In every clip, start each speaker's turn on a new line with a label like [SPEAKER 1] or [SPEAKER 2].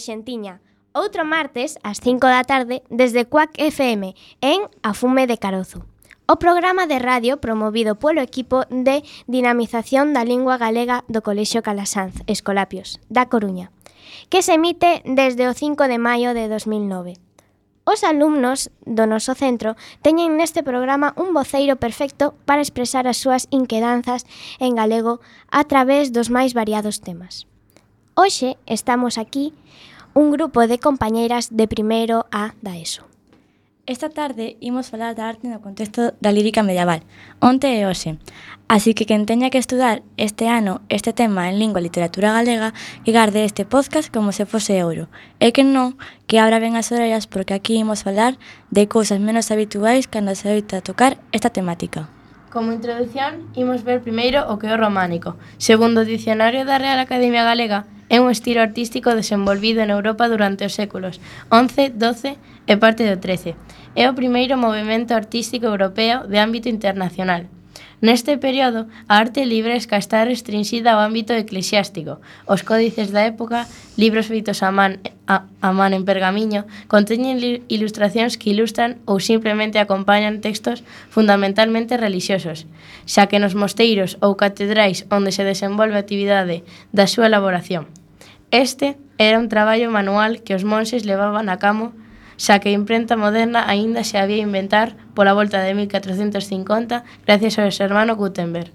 [SPEAKER 1] Xentiña. Outro martes, ás 5 da tarde, desde Cuac FM, en A Fume de Carozo. O programa de radio promovido polo equipo de dinamización da lingua galega do Colexio Calasanz, Escolapios, da Coruña, que se emite desde o 5 de maio de 2009. Os alumnos do noso centro teñen neste programa un voceiro perfecto para expresar as súas inquedanzas en galego a través dos máis variados temas. Hoxe estamos aquí un grupo de compañeiras de primeiro A da ESO.
[SPEAKER 2] Esta tarde imos falar da arte no contexto da lírica medieval, onte e hoxe. Así que quen teña que estudar este ano este tema en lingua e literatura galega que garde este podcast como se fose ouro. E que non, que abra ben as orellas porque aquí imos falar de cousas menos habituais cando se oita tocar esta temática.
[SPEAKER 3] Como introducción, imos ver primeiro o que é o románico, segundo o dicionario da Real Academia Galega, É un estilo artístico desenvolvido en Europa durante os séculos XI, XII e parte do XIII. É o primeiro movimento artístico europeo de ámbito internacional. Neste período, a arte libre esca está restringida ao ámbito eclesiástico. Os códices da época, libros feitos a man, a, a man en pergamiño, conteñen ilustracións que ilustran ou simplemente acompañan textos fundamentalmente religiosos, xa que nos mosteiros ou catedrais onde se desenvolve a actividade da súa elaboración. Este era un traballo manual que os monxes levaban a camo xa que a imprenta moderna aínda se había inventar pola volta de 1450 gracias ao hermano Gutenberg.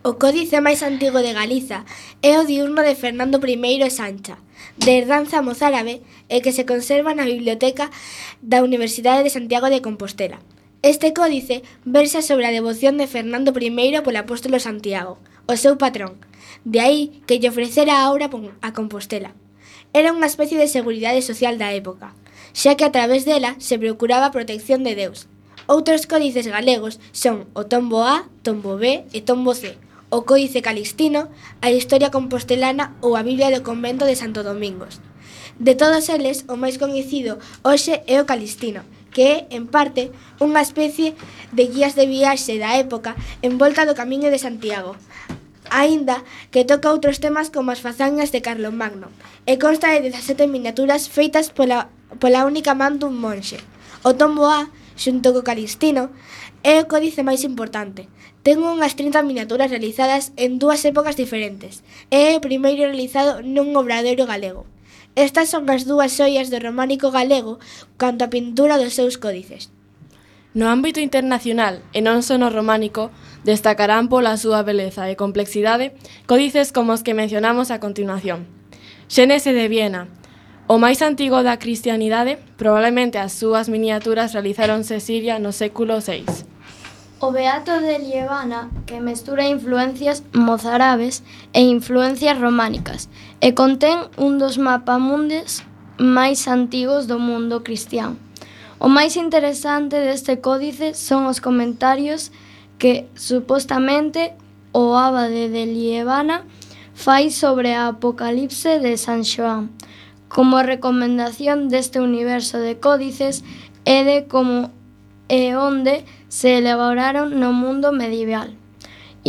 [SPEAKER 4] O códice máis antigo de Galiza é o diurno de Fernando I e Sancha, de herdanza mozárabe e que se conserva na biblioteca da Universidade de Santiago de Compostela. Este códice versa sobre a devoción de Fernando I polo apóstolo Santiago, o seu patrón, De aí que lle ofrecera a obra a Compostela. Era unha especie de seguridade social da época, xa que a través dela se procuraba a protección de Deus. Outros códices galegos son o Tombo A, Tombo B e Tombo C, o Códice Calixtino, a Historia Compostelana ou a Biblia do Convento de Santo Domingos. De todos eles, o máis coñecido hoxe é o Calixtino, que é, en parte, unha especie de guías de viaxe da época en volta do Camiño de Santiago, aínda que toca outros temas como as fazañas de Carlomagno e consta de 17 miniaturas feitas pola, pola única man dun monxe. O tombo A, xunto co Calistino, é o códice máis importante. Ten unhas 30 miniaturas realizadas en dúas épocas diferentes é o primeiro realizado nun obradoiro galego. Estas son as dúas xoias do románico galego canto a pintura dos seus códices.
[SPEAKER 5] No ámbito internacional e non só no románico, destacarán pola súa beleza e complexidade códices como os que mencionamos a continuación. Xénese de Viena, o máis antigo da cristianidade, probablemente as súas miniaturas realizáronse Siria no século VI.
[SPEAKER 6] O Beato de Lievana, que mestura influencias mozárabes e influencias románicas, e contén un dos mapamundes máis antigos do mundo cristián. O máis interesante deste códice son os comentarios que supostamente o abade de Lievana fai sobre a Apocalipse de San Xoán. Como recomendación deste universo de códices é de como e onde se elaboraron no mundo medieval.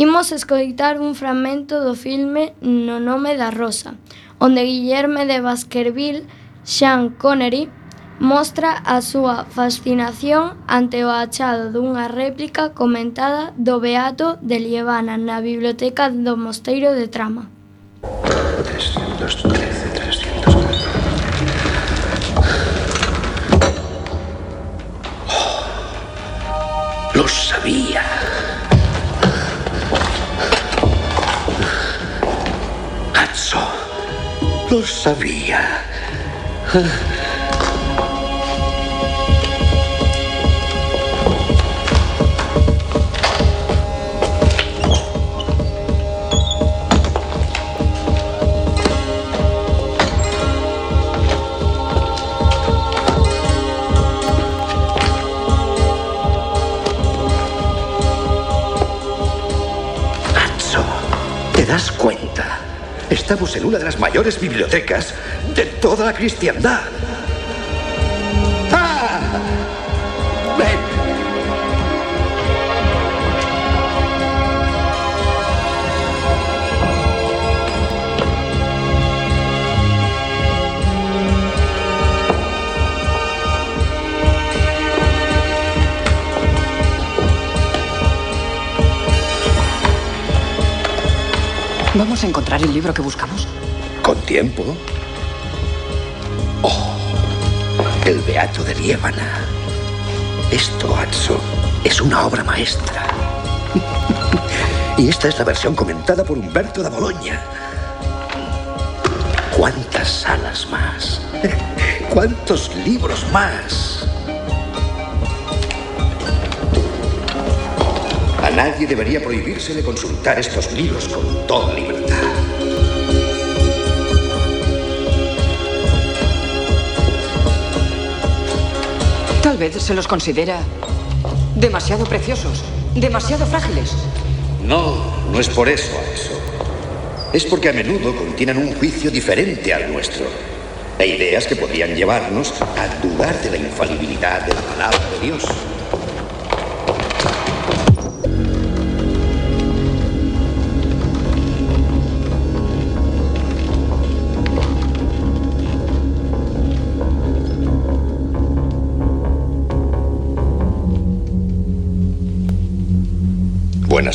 [SPEAKER 6] Imos escoitar un fragmento do filme No nome da Rosa, onde Guillerme de Baskerville, Sean Connery, mostra a súa fascinación ante o achado dunha réplica comentada do Beato de Lievana na biblioteca do Mosteiro de Trama. 313, 300.
[SPEAKER 7] Oh, lo sabía. Hatso, lo sabía. Ah. Das cuenta? Estamos en una de las mayores bibliotecas de toda la cristiandad.
[SPEAKER 8] ¿Vamos a encontrar el libro que buscamos?
[SPEAKER 7] Con tiempo. Oh, el Beato de Liébana. Esto, Atso, es una obra maestra. y esta es la versión comentada por Humberto da Bologna. ¿Cuántas salas más? ¿Cuántos libros más? Nadie debería prohibírsele consultar estos libros con toda libertad.
[SPEAKER 8] Tal vez se los considera demasiado preciosos, demasiado frágiles.
[SPEAKER 7] No, no es por eso, eso. Es porque a menudo contienen un juicio diferente al nuestro. E ideas que podrían llevarnos a dudar de la infalibilidad de la palabra de Dios.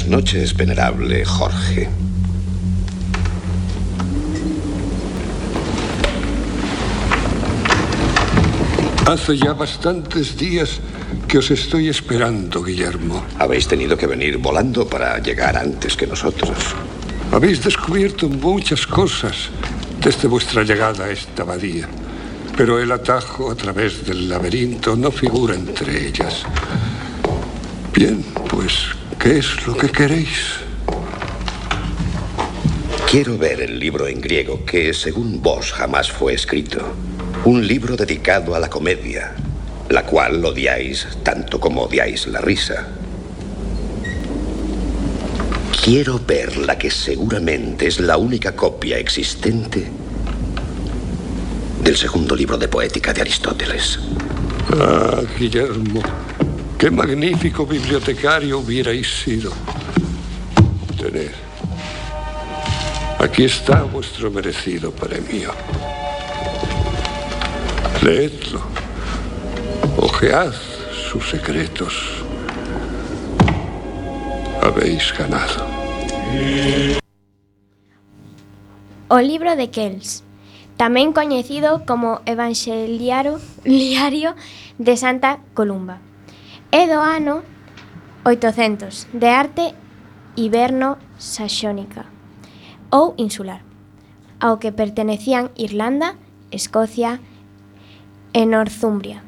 [SPEAKER 7] Buenas noches, venerable Jorge.
[SPEAKER 9] Hace ya bastantes días que os estoy esperando, Guillermo.
[SPEAKER 7] Habéis tenido que venir volando para llegar antes que nosotros.
[SPEAKER 9] Habéis descubierto muchas cosas desde vuestra llegada a esta abadía, pero el atajo a través del laberinto no figura entre ellas. Bien, pues, ¿qué es lo que queréis?
[SPEAKER 7] Quiero ver el libro en griego que, según vos, jamás fue escrito. Un libro dedicado a la comedia, la cual odiáis tanto como odiáis la risa. Quiero ver la que seguramente es la única copia existente del segundo libro de poética de Aristóteles.
[SPEAKER 9] Ah, Guillermo, qué magnífico bibliotecario hubierais sido. Tened. Aquí está vuestro merecido premio. Leedlo. Ojead sus secretos. Habéis ganado.
[SPEAKER 1] O libro de Kells, tamén coñecido como Evangeliario Liario de Santa Columba. É do ano 800 de arte iberno-saxónica ou insular, ao que pertenecían Irlanda, Escocia e Northumbria,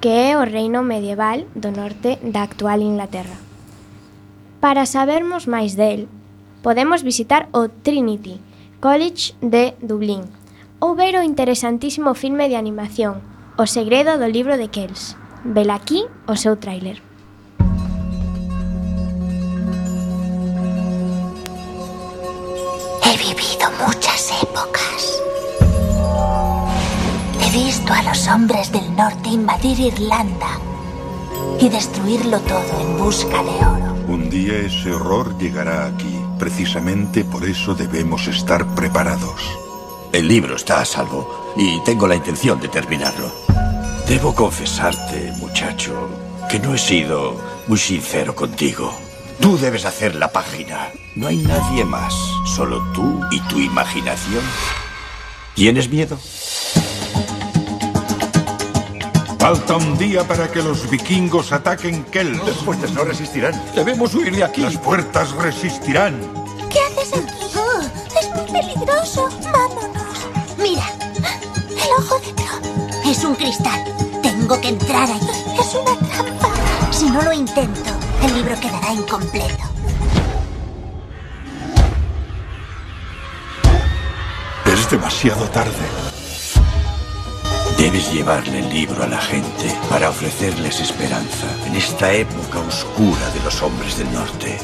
[SPEAKER 1] que é o reino medieval do norte da actual Inglaterra. Para sabermos máis del, podemos visitar o Trinity College de Dublín ou ver o interesantísimo filme de animación O segredo do libro de Kells. Vela aquí o seu tráiler.
[SPEAKER 10] He vivido muchas épocas. He visto a los hombres del norte invadir Irlanda y destruirlo todo en busca de oro.
[SPEAKER 11] Un día ese horror llegará aquí. Precisamente por eso debemos estar preparados.
[SPEAKER 12] El libro está a salvo y tengo la intención de terminarlo. Debo confesarte, muchacho, que no he sido muy sincero contigo. Tú debes hacer la página. No hay nadie más, solo tú y tu imaginación. ¿Tienes miedo?
[SPEAKER 11] Falta un día para que los vikingos ataquen Kel.
[SPEAKER 12] Las puertas no resistirán. Debemos huir de aquí.
[SPEAKER 11] Las puertas resistirán.
[SPEAKER 10] ¿Qué haces aquí? Oh, es muy peligroso. Vámonos. Mira, el ojo de cristal. Tengo que entrar allí. Es una trampa. Si no lo intento, el libro quedará incompleto.
[SPEAKER 11] Es demasiado tarde.
[SPEAKER 12] Debes llevarle el libro a la gente para ofrecerles esperanza en esta época oscura de los hombres del norte.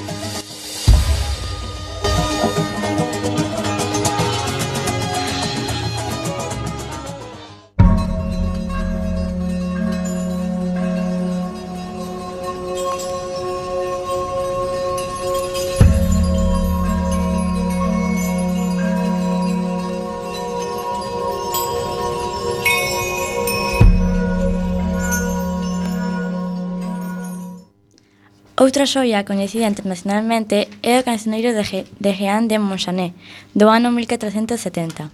[SPEAKER 2] Outra xoia coñecida internacionalmente é o cancioneiro de, Ge de Jean de Monchanet, do ano 1470,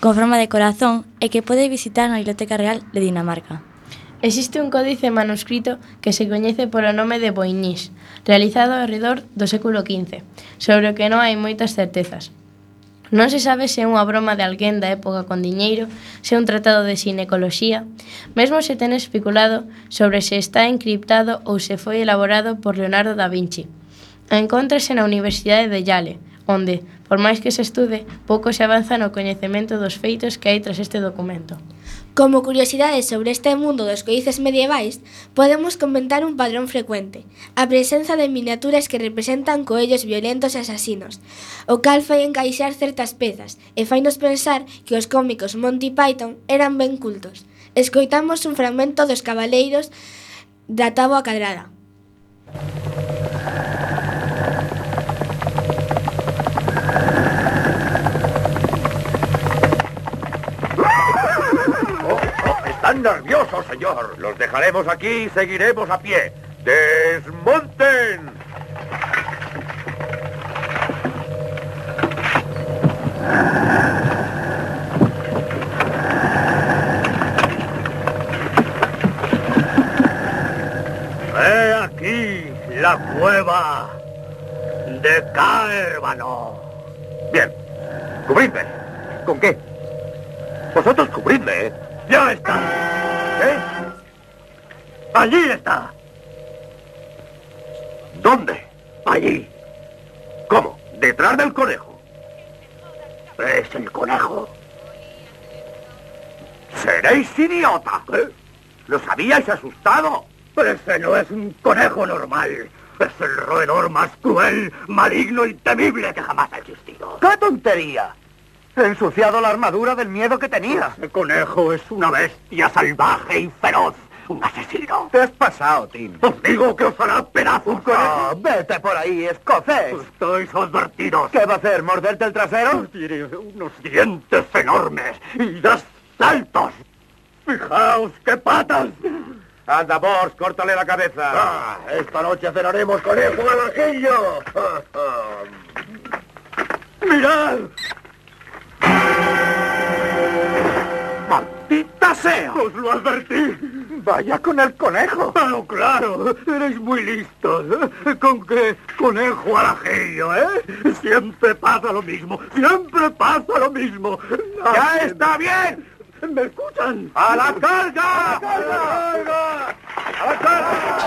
[SPEAKER 2] con forma de corazón e que pode visitar na Biblioteca Real de Dinamarca.
[SPEAKER 3] Existe un códice manuscrito que se coñece polo nome de Boignís, realizado ao redor do século XV, sobre o que non hai moitas certezas. Non se sabe se é unha broma de alguén da época con diñeiro, se é un tratado de xinecoloxía, mesmo se ten especulado sobre se está encriptado ou se foi elaborado por Leonardo da Vinci. Encóntrase na Universidade de Yale, onde, por máis que se estude, pouco se avanza no coñecemento dos feitos que hai tras este documento.
[SPEAKER 4] Como curiosidade sobre este mundo dos coices medievais, podemos comentar un padrón frecuente, a presenza de miniaturas que representan coellos violentos e asasinos, o cal fai encaixar certas pezas e fainos pensar que os cómicos Monty Python eran ben cultos. Escoitamos un fragmento dos cabaleiros da táboa cadrada.
[SPEAKER 13] Están nerviosos, señor. Los dejaremos aquí y seguiremos a pie. ¡Desmonten! He aquí la cueva de Caerbano. Bien, cubridme. ¿Con qué? Vosotros cubridme. Ya está. ¿Eh? Allí está. ¿Dónde? Allí. ¿Cómo? Detrás del conejo. ¿Es el conejo? ¡Seréis idiota! ¿Eh? ¿Los habíais asustado? Ese no es un conejo normal. Es el roedor más cruel, maligno y temible que jamás ha existido.
[SPEAKER 14] ¡Qué tontería! He ensuciado la armadura del miedo que tenía.
[SPEAKER 13] Ese conejo es una bestia salvaje y feroz. Un asesino.
[SPEAKER 14] Te has pasado, Tim.
[SPEAKER 13] Os digo que os hará pedazos.
[SPEAKER 14] Ah, vete por ahí, escocés.
[SPEAKER 13] Estáis advertidos.
[SPEAKER 14] ¿Qué va a hacer? ¿Morderte el trasero?
[SPEAKER 13] Tiene unos dientes enormes y das saltos. Fijaos qué patas.
[SPEAKER 14] Anda, Bors, córtale la cabeza.
[SPEAKER 13] Ah, esta noche cenaremos conejo al ajillo. ¡Mirad! ¡Maldita sea! ¡Os lo advertí!
[SPEAKER 14] Vaya con el conejo.
[SPEAKER 13] Pero claro, eres muy listos. ¿Con qué conejo al ajillo, eh? Siempre pasa lo mismo. Siempre pasa lo mismo.
[SPEAKER 14] ¡Ya está bien!
[SPEAKER 13] ¿Me escuchan?
[SPEAKER 14] ¡A la carga!
[SPEAKER 13] ¡A la carga!
[SPEAKER 14] ¡A la carga!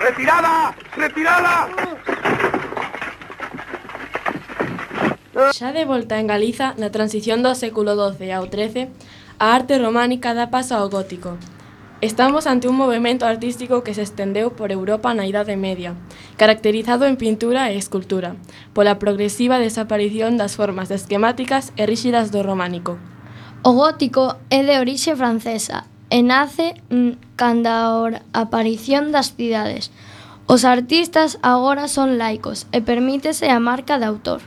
[SPEAKER 13] ¡Retirada! ¡Retirada!
[SPEAKER 5] Xa de volta en Galiza, na transición do século XII ao XIII, a arte románica dá paso ao gótico. Estamos ante un movimento artístico que se estendeu por Europa na Idade Media, caracterizado en pintura e escultura, pola progresiva desaparición das formas esquemáticas e ríxidas do románico.
[SPEAKER 6] O gótico é de orixe francesa e nace mm, canda a aparición das cidades. Os artistas agora son laicos e permítese a marca de autor.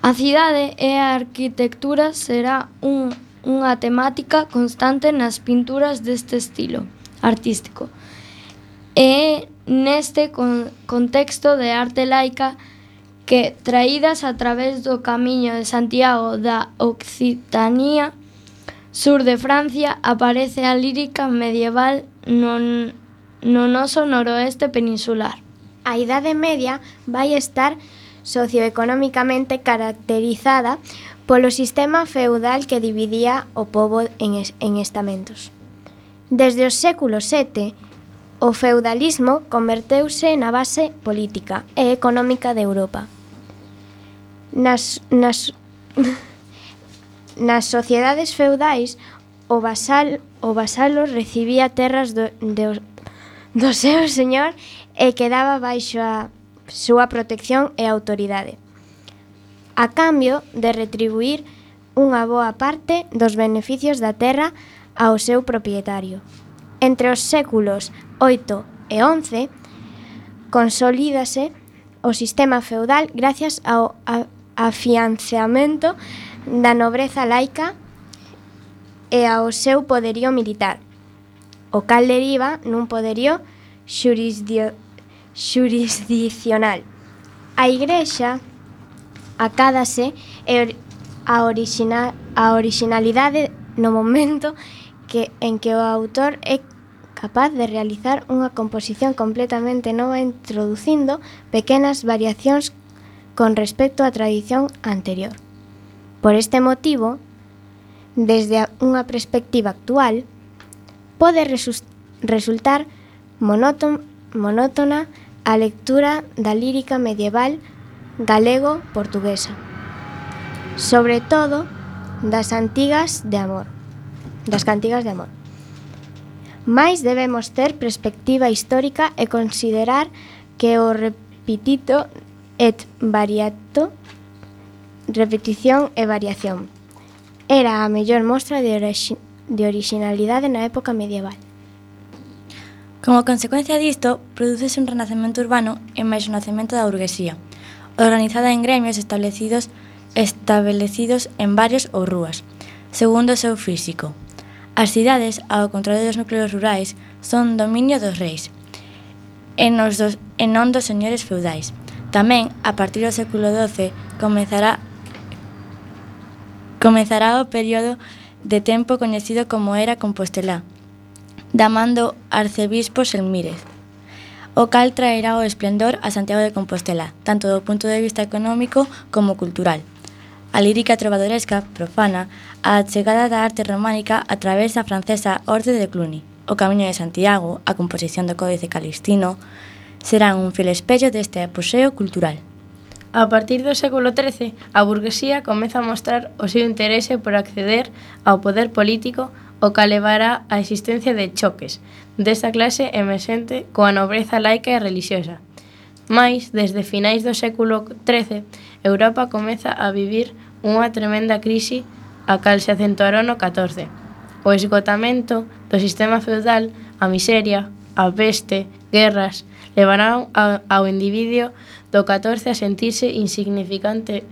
[SPEAKER 6] A cidade e a arquitectura será un, unha temática constante nas pinturas deste estilo artístico. E neste con, contexto de arte laica que traídas a través do camiño de Santiago da Occitanía sur de Francia aparece a lírica medieval no, no noso noroeste peninsular.
[SPEAKER 1] A Idade Media vai estar socioeconomicamente caracterizada polo sistema feudal que dividía o pobo en, es, en estamentos. Desde o século VII, o feudalismo converteuse na base política e económica de Europa. Nas, nas, Nas sociedades feudais o vasal o vasalo recibía terras do, de, do seu señor e quedaba baixo a súa protección e autoridade. A cambio de retribuir unha boa parte dos beneficios da terra ao seu propietario. Entre os séculos 8 e 11 consolídase o sistema feudal gracias ao afianzamento da nobreza laica e ao seu poderío militar, o cal deriva nun poderío xurisdio, xurisdicional. A Igrexa acádase e a, orixina, a orixinalidade no momento que en que o autor é capaz de realizar unha composición completamente nova introducindo pequenas variacións con respecto á tradición anterior. Por este motivo, desde unha perspectiva actual, pode resultar monótona a lectura da lírica medieval galego-portuguesa, sobre todo das antigas de amor, das cantigas de amor. Mais debemos ter perspectiva histórica e considerar que o repetito et variato repetición e variación. Era a mellor mostra de, orixi de originalidade na época medieval.
[SPEAKER 2] Como consecuencia disto, produce un renacemento urbano e máis o nacemento da burguesía, organizada en gremios establecidos establecidos en barrios ou rúas, segundo o seu físico. As cidades, ao contrario dos núcleos rurais, son dominio dos reis e, nos dos, e non dos señores feudais. Tamén, a partir do século XII, comenzará Comezará o período de tempo coñecido como Era Compostelá, da man do arcebispo Selmírez, o cal traerá o esplendor a Santiago de Compostela, tanto do punto de vista económico como cultural. A lírica trovadoresca, profana, a chegada da arte románica a través da francesa Orde de Cluny, o Camiño de Santiago, a composición do Códice Calistino, serán un fiel espello deste apoxeo cultural.
[SPEAKER 3] A partir do século XIII, a burguesía comeza a mostrar o seu interese por acceder ao poder político, o que levará á existencia de choques desta clase emerxente coa nobreza laica e relixiosa. Mais, desde finais do século XIII, Europa comeza a vivir unha tremenda crise a cal se acentuarou no XIV. O esgotamento do sistema feudal, a miseria, a peste, guerras, levarán ao individuo do catorce a sentirse insignificante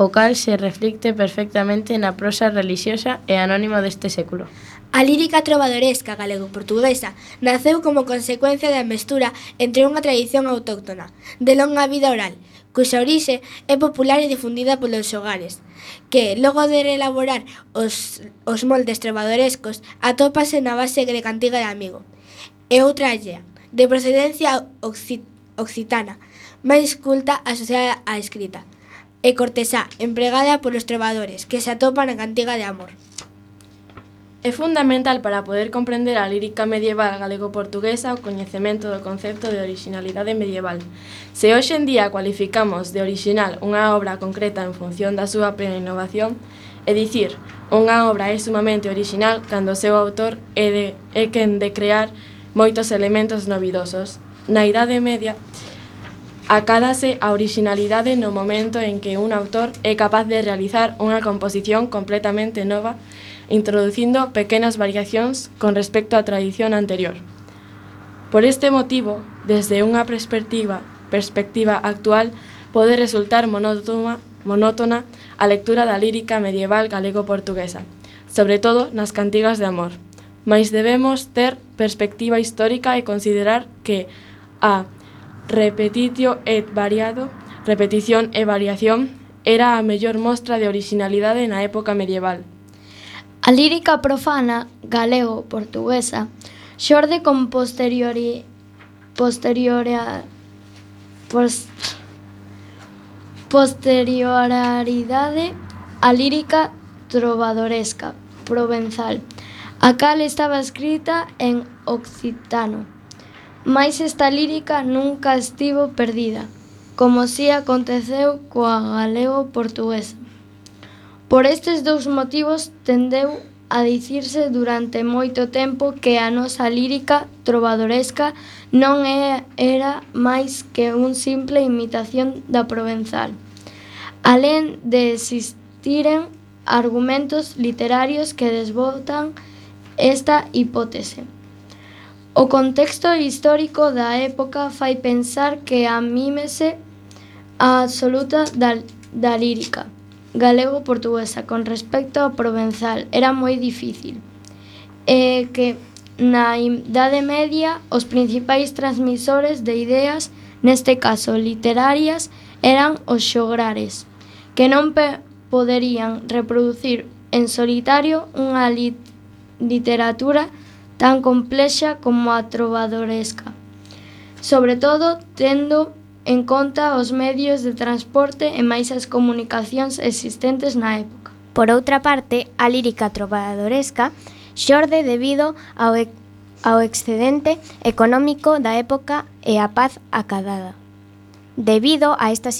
[SPEAKER 3] o cal se reflicte perfectamente na prosa religiosa e anónima deste século.
[SPEAKER 4] A lírica trovadoresca galego-portuguesa naceu como consecuencia da mestura entre unha tradición autóctona de longa vida oral, cuxa orixe é popular e difundida polos xogares, que, logo de reelaborar os, os moldes trovadorescos, atópase na base grecantiga de amigo, e outra allea, de procedencia occitana, máis culta asociada á escrita, e cortesá empregada polos trebadores que se atopan na cantiga de amor.
[SPEAKER 5] É fundamental para poder comprender a lírica medieval galego-portuguesa o coñecemento do concepto de originalidade medieval. Se hoxe en día cualificamos de original unha obra concreta en función da súa plena innovación, é dicir, unha obra é sumamente original cando o seu autor é, de, é quen de crear moitos elementos novidosos. Na Idade Media, acádase a originalidade no momento en que un autor é capaz de realizar unha composición completamente nova introducindo pequenas variacións con respecto á tradición anterior. Por este motivo, desde unha perspectiva, perspectiva actual, pode resultar monótona, monótona a lectura da lírica medieval galego-portuguesa, sobre todo nas cantigas de amor. Mais debemos ter perspectiva histórica e considerar que a Repetitio et variado, repetición e variación, era a mellor mostra de originalidade na época medieval.
[SPEAKER 6] A lírica profana, galego-portuguesa, xorde con posteriori posteriori post, posterioraridade a lírica trovadoresca provenzal, a cal estaba escrita en occitano. Mais esta lírica nunca estivo perdida, como si aconteceu coa galego-portuguesa. Por estes dous motivos tendeu a dicirse durante moito tempo que a nosa lírica trovadoresca non é, era máis que un simple imitación da provenzal. Alén de existiren argumentos literarios que desbotan esta hipótese. O contexto histórico da época fai pensar que a mímese absoluta da, da lírica galego-portuguesa con respecto ao provenzal. Era moi difícil. E que na Idade Media os principais transmisores de ideas, neste caso literarias, eran os xograres, que non poderían reproducir en solitario unha lit literatura literatura tan complexa como a trovadoresca, sobre todo tendo en conta os medios de transporte e máis as comunicacións existentes na época.
[SPEAKER 1] Por outra parte, a lírica trovadoresca xorde debido ao, e ao excedente económico da época e a paz acadada. Debido a esta,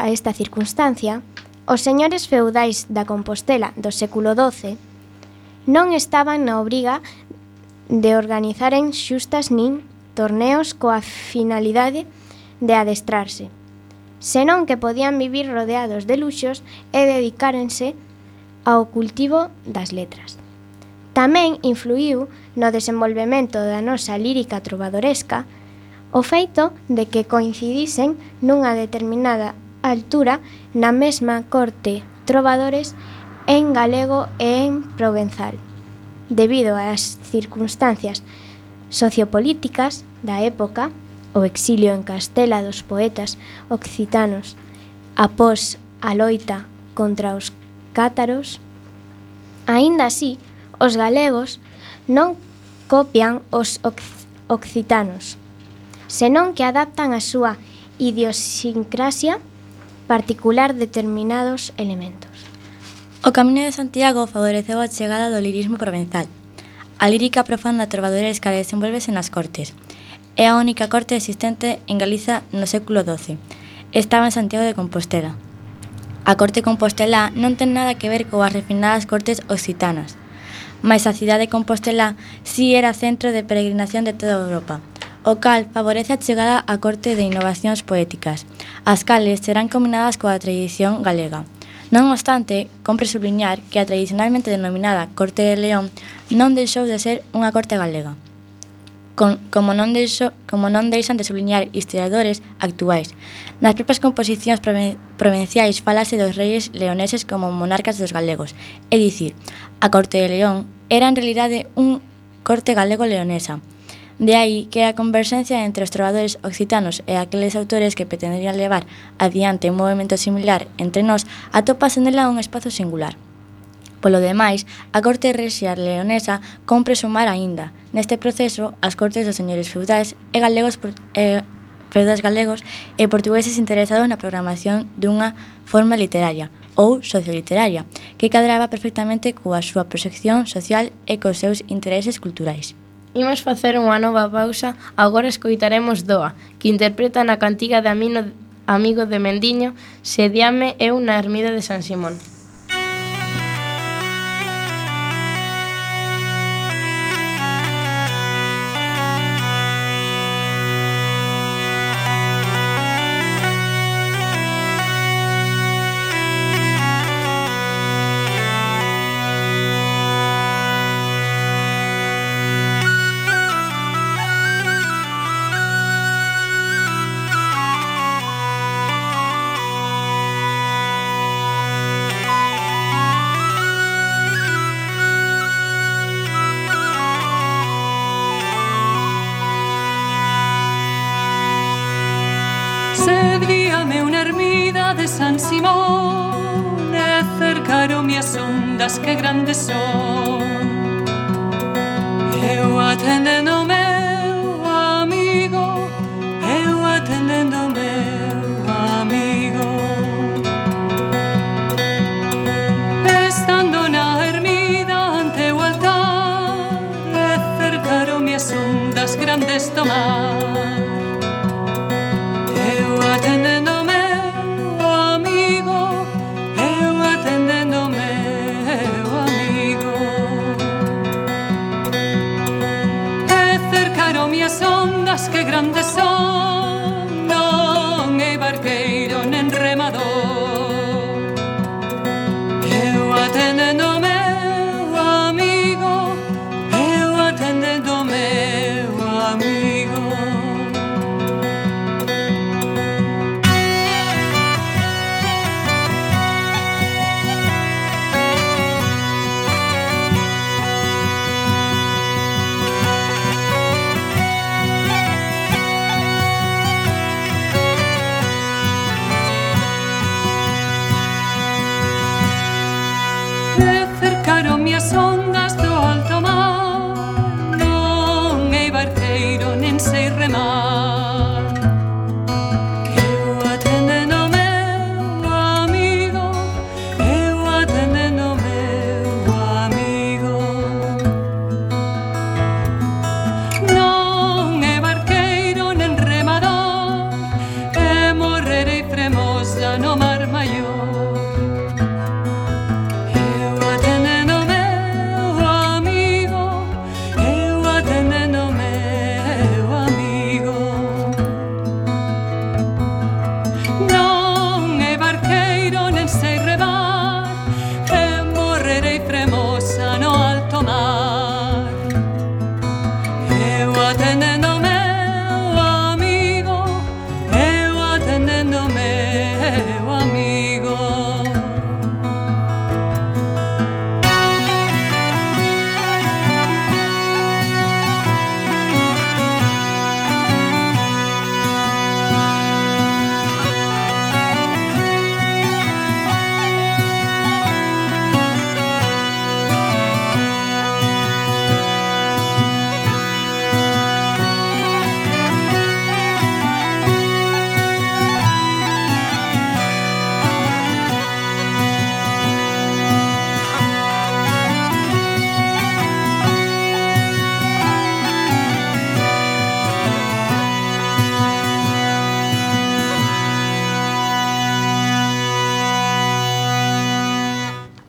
[SPEAKER 1] a esta circunstancia, os señores feudais da Compostela do século XII non estaban na obriga de organizaren xustas nin torneos coa finalidade de adestrarse, senón que podían vivir rodeados de luxos e dedicárense ao cultivo das letras. Tamén influiu no desenvolvemento da nosa lírica trovadoresca o feito de que coincidisen nunha determinada altura na mesma corte trovadores en galego e en provenzal debido ás circunstancias sociopolíticas da época, o exilio en Castela dos poetas occitanos após a loita contra os cátaros, aínda así, os galegos non copian os occitanos, senón que adaptan a súa idiosincrasia particular determinados elementos.
[SPEAKER 2] O Camiño de Santiago favoreceu a chegada do lirismo provenzal. A lírica profunda trovadoresca desenvolvese nas cortes. É a única corte existente en Galiza no século XII. Estaba en Santiago de Compostela. A corte compostelá non ten nada que ver coas refinadas cortes occitanas, mas a cidade de Compostela si era centro de peregrinación de toda Europa, o cal favorece a chegada á corte de innovacións poéticas, as cales serán combinadas coa tradición galega. Non obstante, compre subliñar que a tradicionalmente denominada Corte de León non deixou de ser unha corte galega. Con, como, non deixo, como non deixan de subliñar historiadores actuais. Nas propias composicións provinciais falase dos reis leoneses como monarcas dos galegos. É dicir, a Corte de León era en realidade un corte galego-leonesa, De aí que a converxencia entre os trovadores occitanos e aqueles autores que pretenderían levar adiante un movimento similar entre nós atopase nela un espazo singular. Polo demais, a corte rexiar leonesa compre sumar aínda, neste proceso, as cortes dos señores feudais e galegos e, feudais galegos e portugueses interesados na programación dunha forma literaria ou socioliteraria, que cadraba perfectamente coa súa proxección social e cos seus intereses culturais.
[SPEAKER 3] Imos facer unha nova pausa, agora escoitaremos Doa, que interpreta na cantiga de Amino, Amigo de Mendiño, Sediame eu na ermida de San Simón.
[SPEAKER 15] and the soul.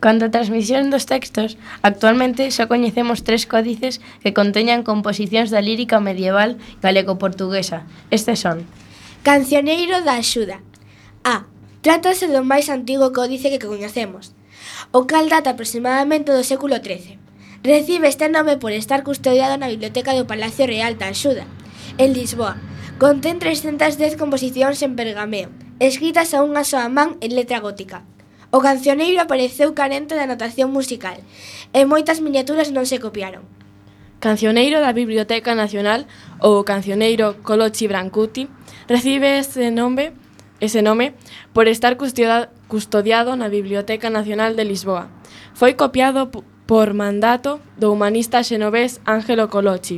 [SPEAKER 3] Cando a transmisión dos textos, actualmente só coñecemos tres códices que conteñan composicións da lírica medieval galego-portuguesa. Estes son
[SPEAKER 4] Cancioneiro da Axuda A. Trátase do máis antigo códice que coñecemos, o cal data aproximadamente do século XIII. Recibe este nome por estar custodiado na Biblioteca do Palacio Real da Axuda, en Lisboa. Contén 310 composicións en pergameo, escritas a unha soa man en letra gótica. O cancioneiro apareceu carente de anotación musical e moitas miniaturas non se copiaron.
[SPEAKER 5] Cancioneiro da Biblioteca Nacional ou cancioneiro Colochi Brancuti recibe ese nome ese nome por estar custodiado na Biblioteca Nacional de Lisboa. Foi copiado por mandato do humanista xenovés Ángelo Colochi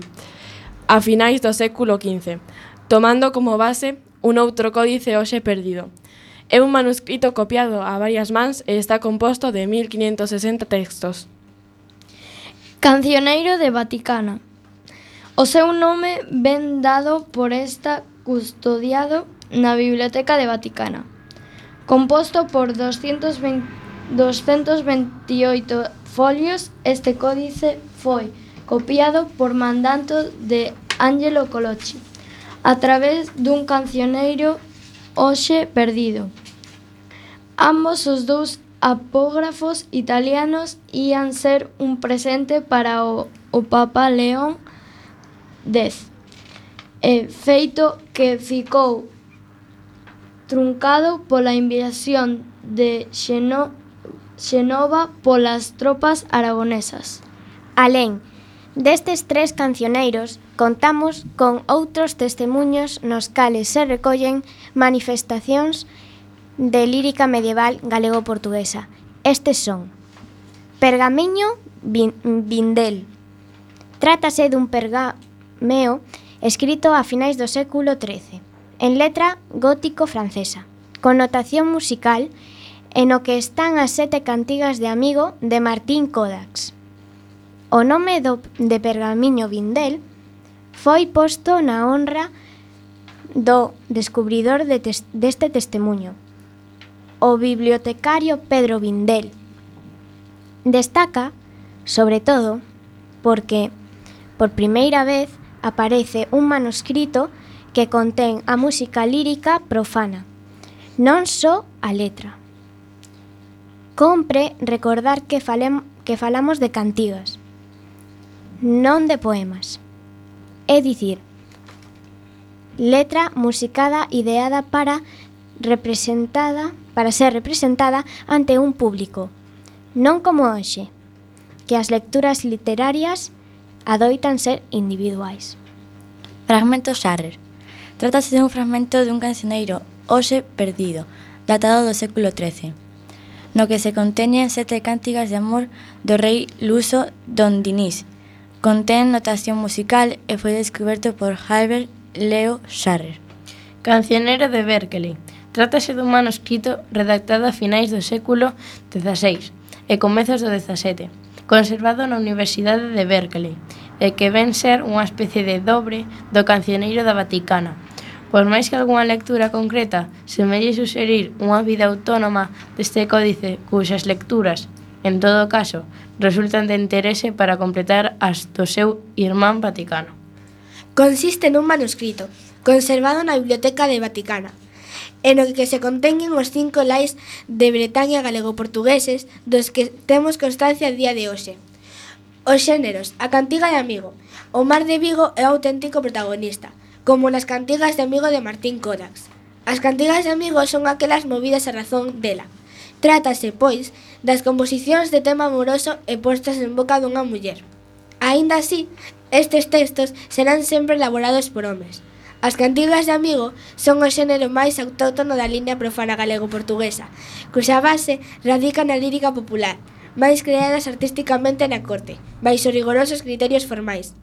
[SPEAKER 5] a finais do século XV, tomando como base un outro códice hoxe perdido, É un manuscrito copiado a varias mans e está composto de 1560 textos.
[SPEAKER 6] Cancioneiro de Vaticana. O seu nome ven dado por esta custodiado na Biblioteca de Vaticana. Composto por 220, 228 folios, este códice foi copiado por mandanto de Angelo Colocci a través dun cancioneiro hoxe perdido. Ambos os dous apógrafos italianos ían ser un presente para o, o Papa León X, e feito que ficou truncado pola invasión de Xeno, Xenova polas tropas aragonesas.
[SPEAKER 1] Alén destes tres cancioneiros, contamos con outros testemunhos nos cales se recollen manifestacións de lírica medieval galego-portuguesa. Estes son Pergamiño Vindel. Trátase dun pergameo escrito a finais do século XIII, en letra gótico-francesa, con notación musical en o que están as sete cantigas de Amigo de Martín Kodax. O nome do, de Pergamiño Vindel foi posto na honra do descubridor de tes deste testemunho, o bibliotecario Pedro Vindel. Destaca, sobre todo, porque por primeira vez aparece un manuscrito que contén a música lírica profana, non só a letra. Compre recordar que, falem, que falamos de cantigas, non de poemas. É dicir, letra musicada ideada para representada para ser representada ante un público, non como hoxe, que as lecturas literarias adoitan ser individuais.
[SPEAKER 2] Fragmento Sarrer. Trátase dun fragmento dun cancioneiro hoxe perdido, datado do século XIII, no que se conteñen sete cántigas de amor do rei luso Don Dinís, Contén notación musical e foi descoberto por Herbert Leo Scharer.
[SPEAKER 3] Cancionero de Berkeley. Trátase dun manuscrito redactado a finais do século XVI e comezos do XVII, conservado na Universidade de Berkeley, e que ven ser unha especie de dobre do cancioneiro da Vaticana. Por máis que algunha lectura concreta semelle suxerir unha vida autónoma deste códice cuxas lecturas En todo caso, resultan de interese para completar as do seu irmán Vaticano.
[SPEAKER 4] Consiste nun manuscrito, conservado na Biblioteca de Vaticana, en o que se conteñen os cinco lais de Bretaña galego-portugueses dos que temos constancia a día de hoxe. Os xéneros, a cantiga de Amigo. O mar de Vigo é o auténtico protagonista, como nas cantigas de Amigo de Martín Codax. As cantigas de Amigo son aquelas movidas a razón dela, Trátase, pois, das composicións de tema amoroso e postas en boca dunha muller. Aínda así, estes textos serán sempre elaborados por homes. As cantigas de amigo son o xénero máis autóctono da línea profana galego-portuguesa, cuxa base radica na lírica popular, máis creadas artísticamente na corte, baixo rigorosos criterios formais.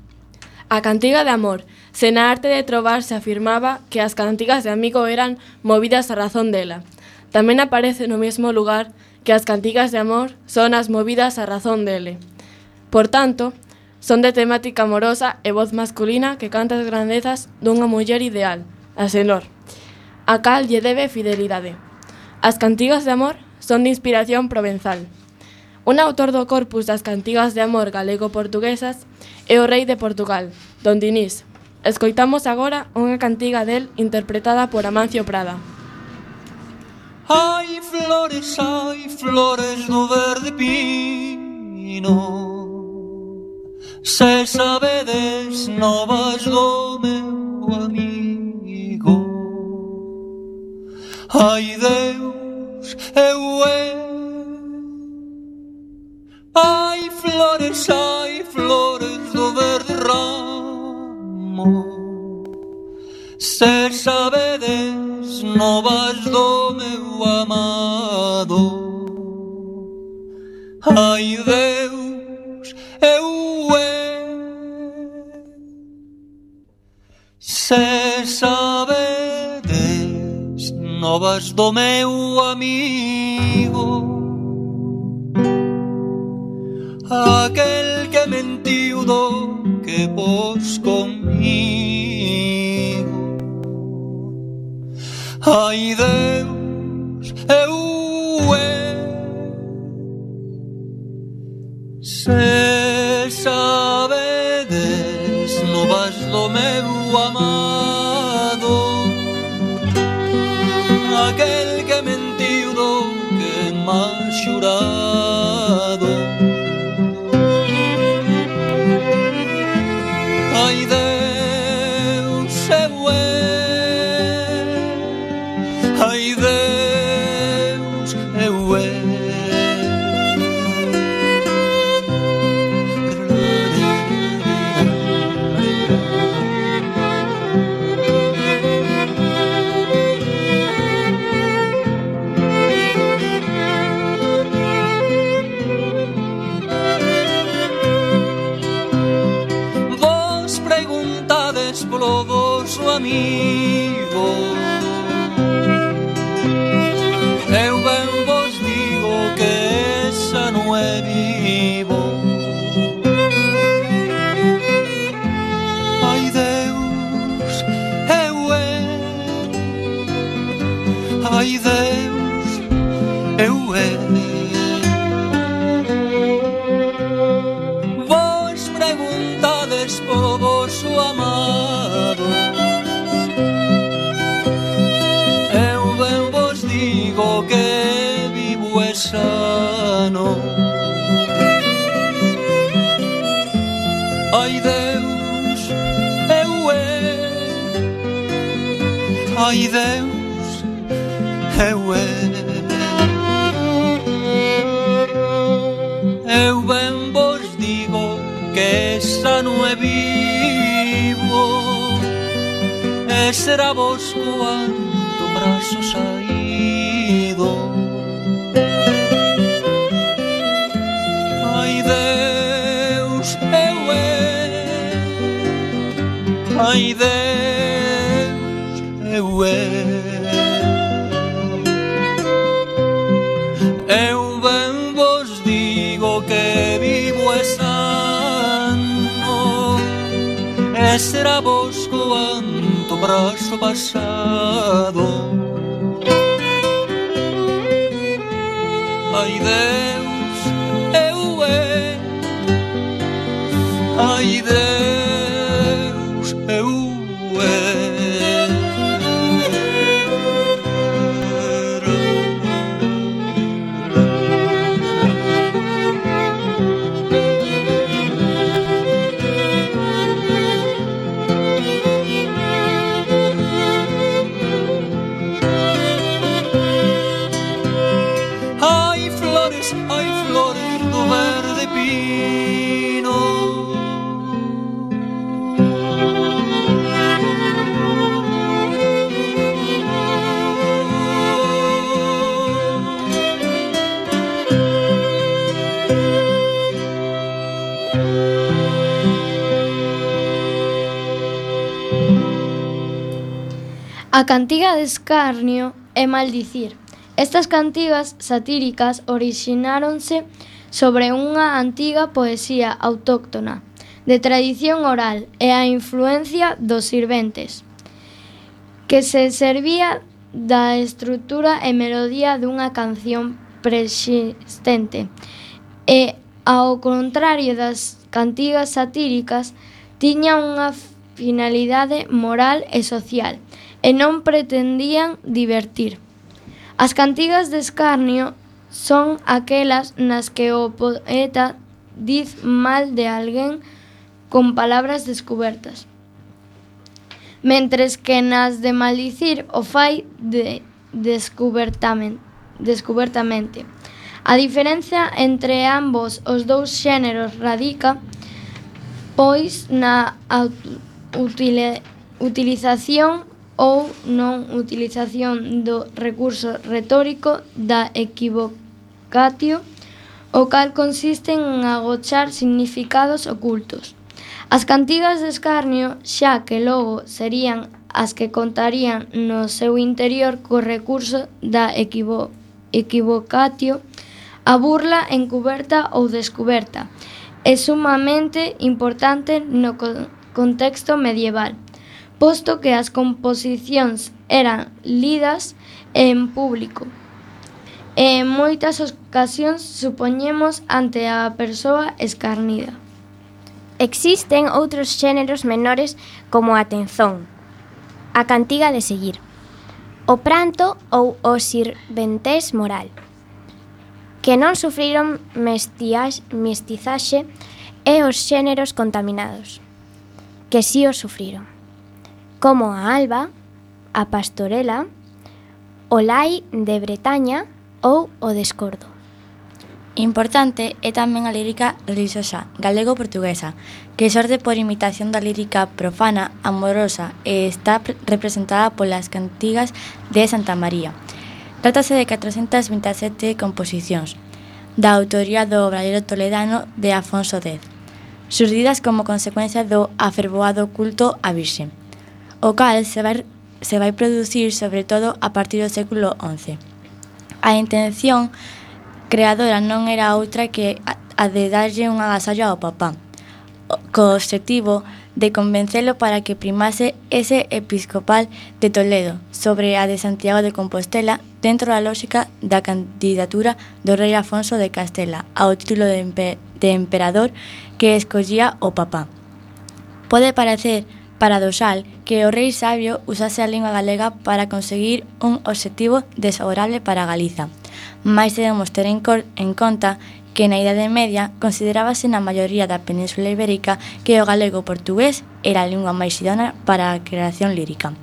[SPEAKER 5] A cantiga de amor, se na arte de trobar se afirmaba que as cantigas de amigo eran movidas a razón dela, Tamén aparece no mesmo lugar que as cantigas de amor son as movidas a razón dele. Por tanto, son de temática amorosa e voz masculina que canta as grandezas dunha muller ideal, a Senor, a cal lle debe fidelidade. As cantigas de amor son de inspiración provenzal. Un autor do corpus das cantigas de amor galego-portuguesas é o rei de Portugal, Don Dinís. Escoitamos agora unha cantiga del interpretada por Amancio Prada.
[SPEAKER 16] Hai flores, hai flores do verde pino. Se sabedes novas do meu amigo. Ai Deus, eu é Ai flores, ai flores do verde ramo. Se sabedes novas do meu amado. Ai Deus, eu é Se sabedes novas do meu amigo. Aquel que mentiu do que vos comigo Ai Deus, eu é Se sabedes no vas do meu. globoso amigo. Ceuel Eu ben vos digo que esa non é vivo. E será vos cuando braço
[SPEAKER 6] baixado Cantiga de escarnio e maldicir. Estas cantigas satíricas orixináronse sobre unha antiga poesía autóctona, de tradición oral e a influencia dos sirventes, que se servía da estrutura e melodía dunha canción persistente e, ao contrario das cantigas satíricas, tiña unha finalidade moral e social, e non pretendían divertir. As cantigas de escarnio son aquelas nas que o poeta diz mal de alguén con palabras descubertas. Mentres que nas de maldicir o fai de descubertamente. descubertamente. A diferenza entre ambos os dous xéneros radica pois na utile, utilización ou non utilización do recurso retórico da equivocatio, o cal consiste en agochar significados ocultos. As cantigas de escarnio, xa que logo serían as que contarían no seu interior co recurso da equivo equivocatio, a burla encuberta ou descuberta, é sumamente importante no contexto medieval posto que as composicións eran lidas en público e en moitas ocasións supoñemos ante a persoa escarnida.
[SPEAKER 1] Existen outros xéneros menores como a tenzón, a cantiga de seguir, o pranto ou o sirventés moral, que non sufriron mestizaxe e os xéneros contaminados, que si sí os sufriron como a alba, a pastorela, o lai de Bretaña ou o descordo.
[SPEAKER 2] Importante é tamén a lírica religiosa galego-portuguesa, que xorde por imitación da lírica profana, amorosa e está representada polas cantigas de Santa María. Trátase de 427 composicións, da autoría do obradoiro toledano de Afonso X, surdidas como consecuencia do afervoado culto á Virxe o cal se vai, se vai producir sobre todo a partir do século XI. A intención creadora non era outra que a de darlle un agasallo ao papá, co obxectivo de convencelo para que primase ese episcopal de Toledo sobre a de Santiago de Compostela dentro da lógica da candidatura do rei Afonso de Castela ao título de, emperador que escollía o papá. Pode parecer paradoxal que o rei sabio usase a lingua galega para conseguir un obxectivo desfavorable para Galiza. Mais debemos ter en, en conta que na Idade Media considerábase na maioría da Península Ibérica que o galego-portugués era a lingua máis idónea para a creación lírica.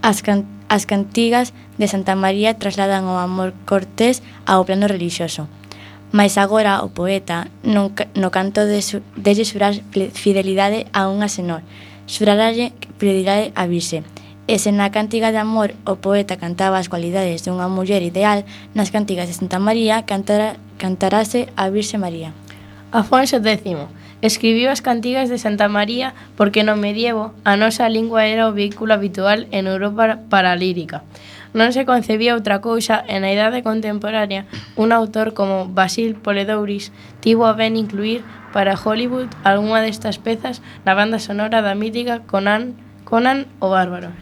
[SPEAKER 2] As, can as cantigas de Santa María trasladan o amor cortés ao plano relixioso. Mais agora o poeta non, no canto de, su, de xurar fidelidade a unha senor, Xuraralle predirai a virxe, e se na cantiga de amor o poeta cantaba as cualidades dunha muller ideal, nas cantigas de Santa María cantara, cantarase a Virxe María.
[SPEAKER 3] Afonso X escribiu as cantigas de Santa María porque no medievo a nosa lingua era o vehículo habitual en Europa para a lírica. Non se concebía outra cousa e na idade contemporánea un autor como Basil Poledouris tivo a ben incluir para Hollywood algunha destas pezas na banda sonora da mítica Conan, Conan o Bárbaro.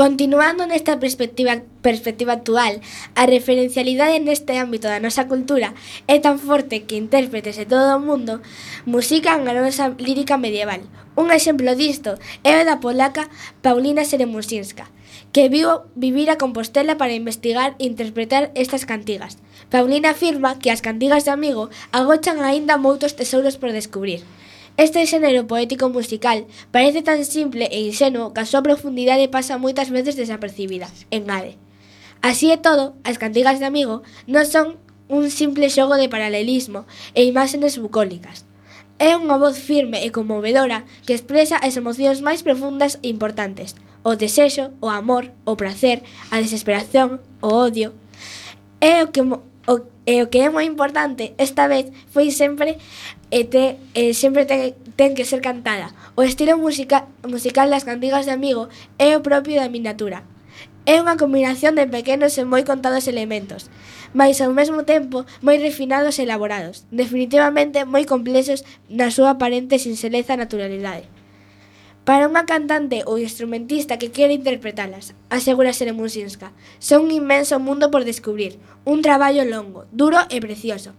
[SPEAKER 4] Continuando nesta perspectiva, perspectiva actual, a referencialidade neste ámbito da nosa cultura é tan forte que intérpretes de todo o mundo musican a nosa lírica medieval. Un exemplo disto é o da polaca Paulina Seremusinska, que viu vivir a Compostela para investigar e interpretar estas cantigas. Paulina afirma que as cantigas de amigo agochan aínda moitos tesouros por descubrir. Este xénero poético musical parece tan simple e insenuo que a súa profundidade pasa moitas veces desapercibida, engade. Así é todo, as cantigas de amigo non son un simple xogo de paralelismo e imágenes bucólicas. É unha voz firme e conmovedora que expresa as emocións máis profundas e importantes, o desexo, o amor, o placer, a desesperación, o odio. É o que, o E o que é moi importante esta vez foi sempre e te, e sempre ten, ten que ser cantada. O estilo musica, musical das cantigas de amigo é o propio da miniatura. É unha combinación de pequenos e moi contados elementos, mas ao mesmo tempo moi refinados e elaborados, definitivamente moi complexos na súa aparente sinxeleza naturalidade. Para unha cantante ou instrumentista que quere interpretalas, asegura Seremusinska, son un inmenso mundo por descubrir, un traballo longo, duro e precioso.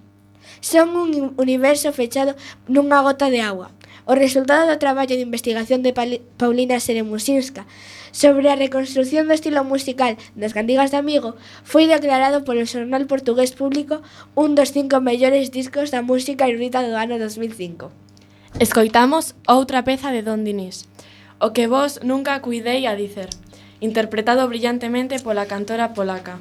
[SPEAKER 4] Son un universo fechado nunha gota de agua. O resultado do traballo de investigación de Paulina Seremusinska sobre a reconstrucción do estilo musical das cantigas de Amigo foi declarado polo xornal portugués público un dos cinco mellores discos da música erudita do ano 2005.
[SPEAKER 15] Escoitamos outra peza de Don Dinís. O que vos nunca cuidei a dicer, interpretado brillantemente pola cantora polaca.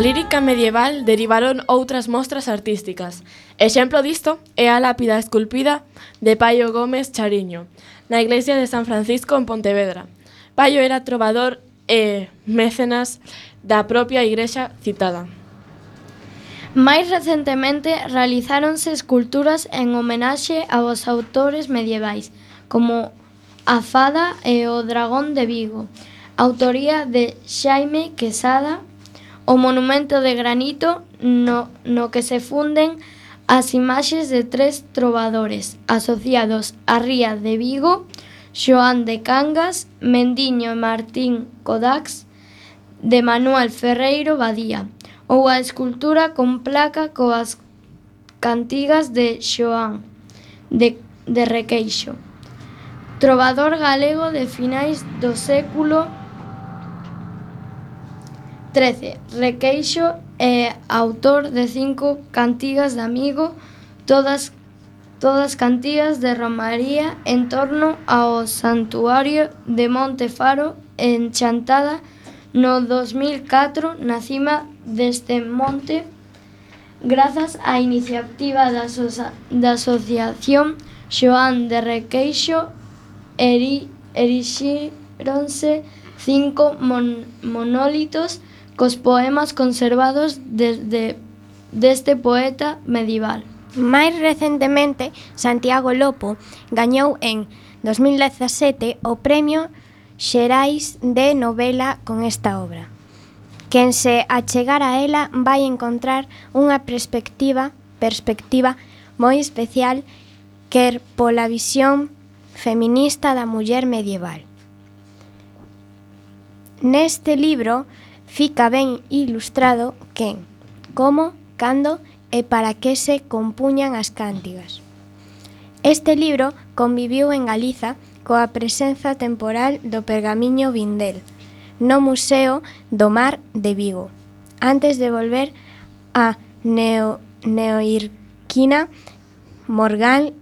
[SPEAKER 15] Da lírica medieval derivaron outras mostras artísticas. Exemplo disto é a lápida esculpida de Paio Gómez Chariño, na iglesia de San Francisco en Pontevedra. Paio era trovador e mecenas da propia igrexa citada.
[SPEAKER 6] Máis recentemente realizáronse esculturas en homenaxe aos autores medievais, como a fada e o dragón de Vigo, autoría de Xaime Quesada o monumento de granito no, no que se funden as imaxes de tres trovadores asociados á ría de Vigo, Xoán de Cangas, Mendiño e Martín Codax, de Manuel Ferreiro Badía, ou a escultura con placa coas cantigas de Xoán de, de Requeixo, trovador galego de finais do século Trece, Requeixo é autor de cinco cantigas de amigo, todas todas cantigas de Romaría en torno ao santuario de Monte Faro en Chantada no 2004 na cima deste monte. Grazas á iniciativa da, asocia da Asociación Xoán de Requeixo eri erixironse cinco mon monólitos cos poemas conservados desde deste poeta medieval.
[SPEAKER 1] Máis recentemente, Santiago Lopo gañou en 2017 o Premio Xerais de Novela con esta obra. Quen se achegar a ela vai encontrar unha perspectiva perspectiva moi especial quer pola visión feminista da muller medieval. Neste libro fica ben ilustrado quen, como, cando e para que se compuñan as cántigas. Este libro conviviu en Galiza coa presenza temporal do pergamiño Vindel no Museo do Mar de Vigo, antes de volver a Neo, Neoirquina, Morgan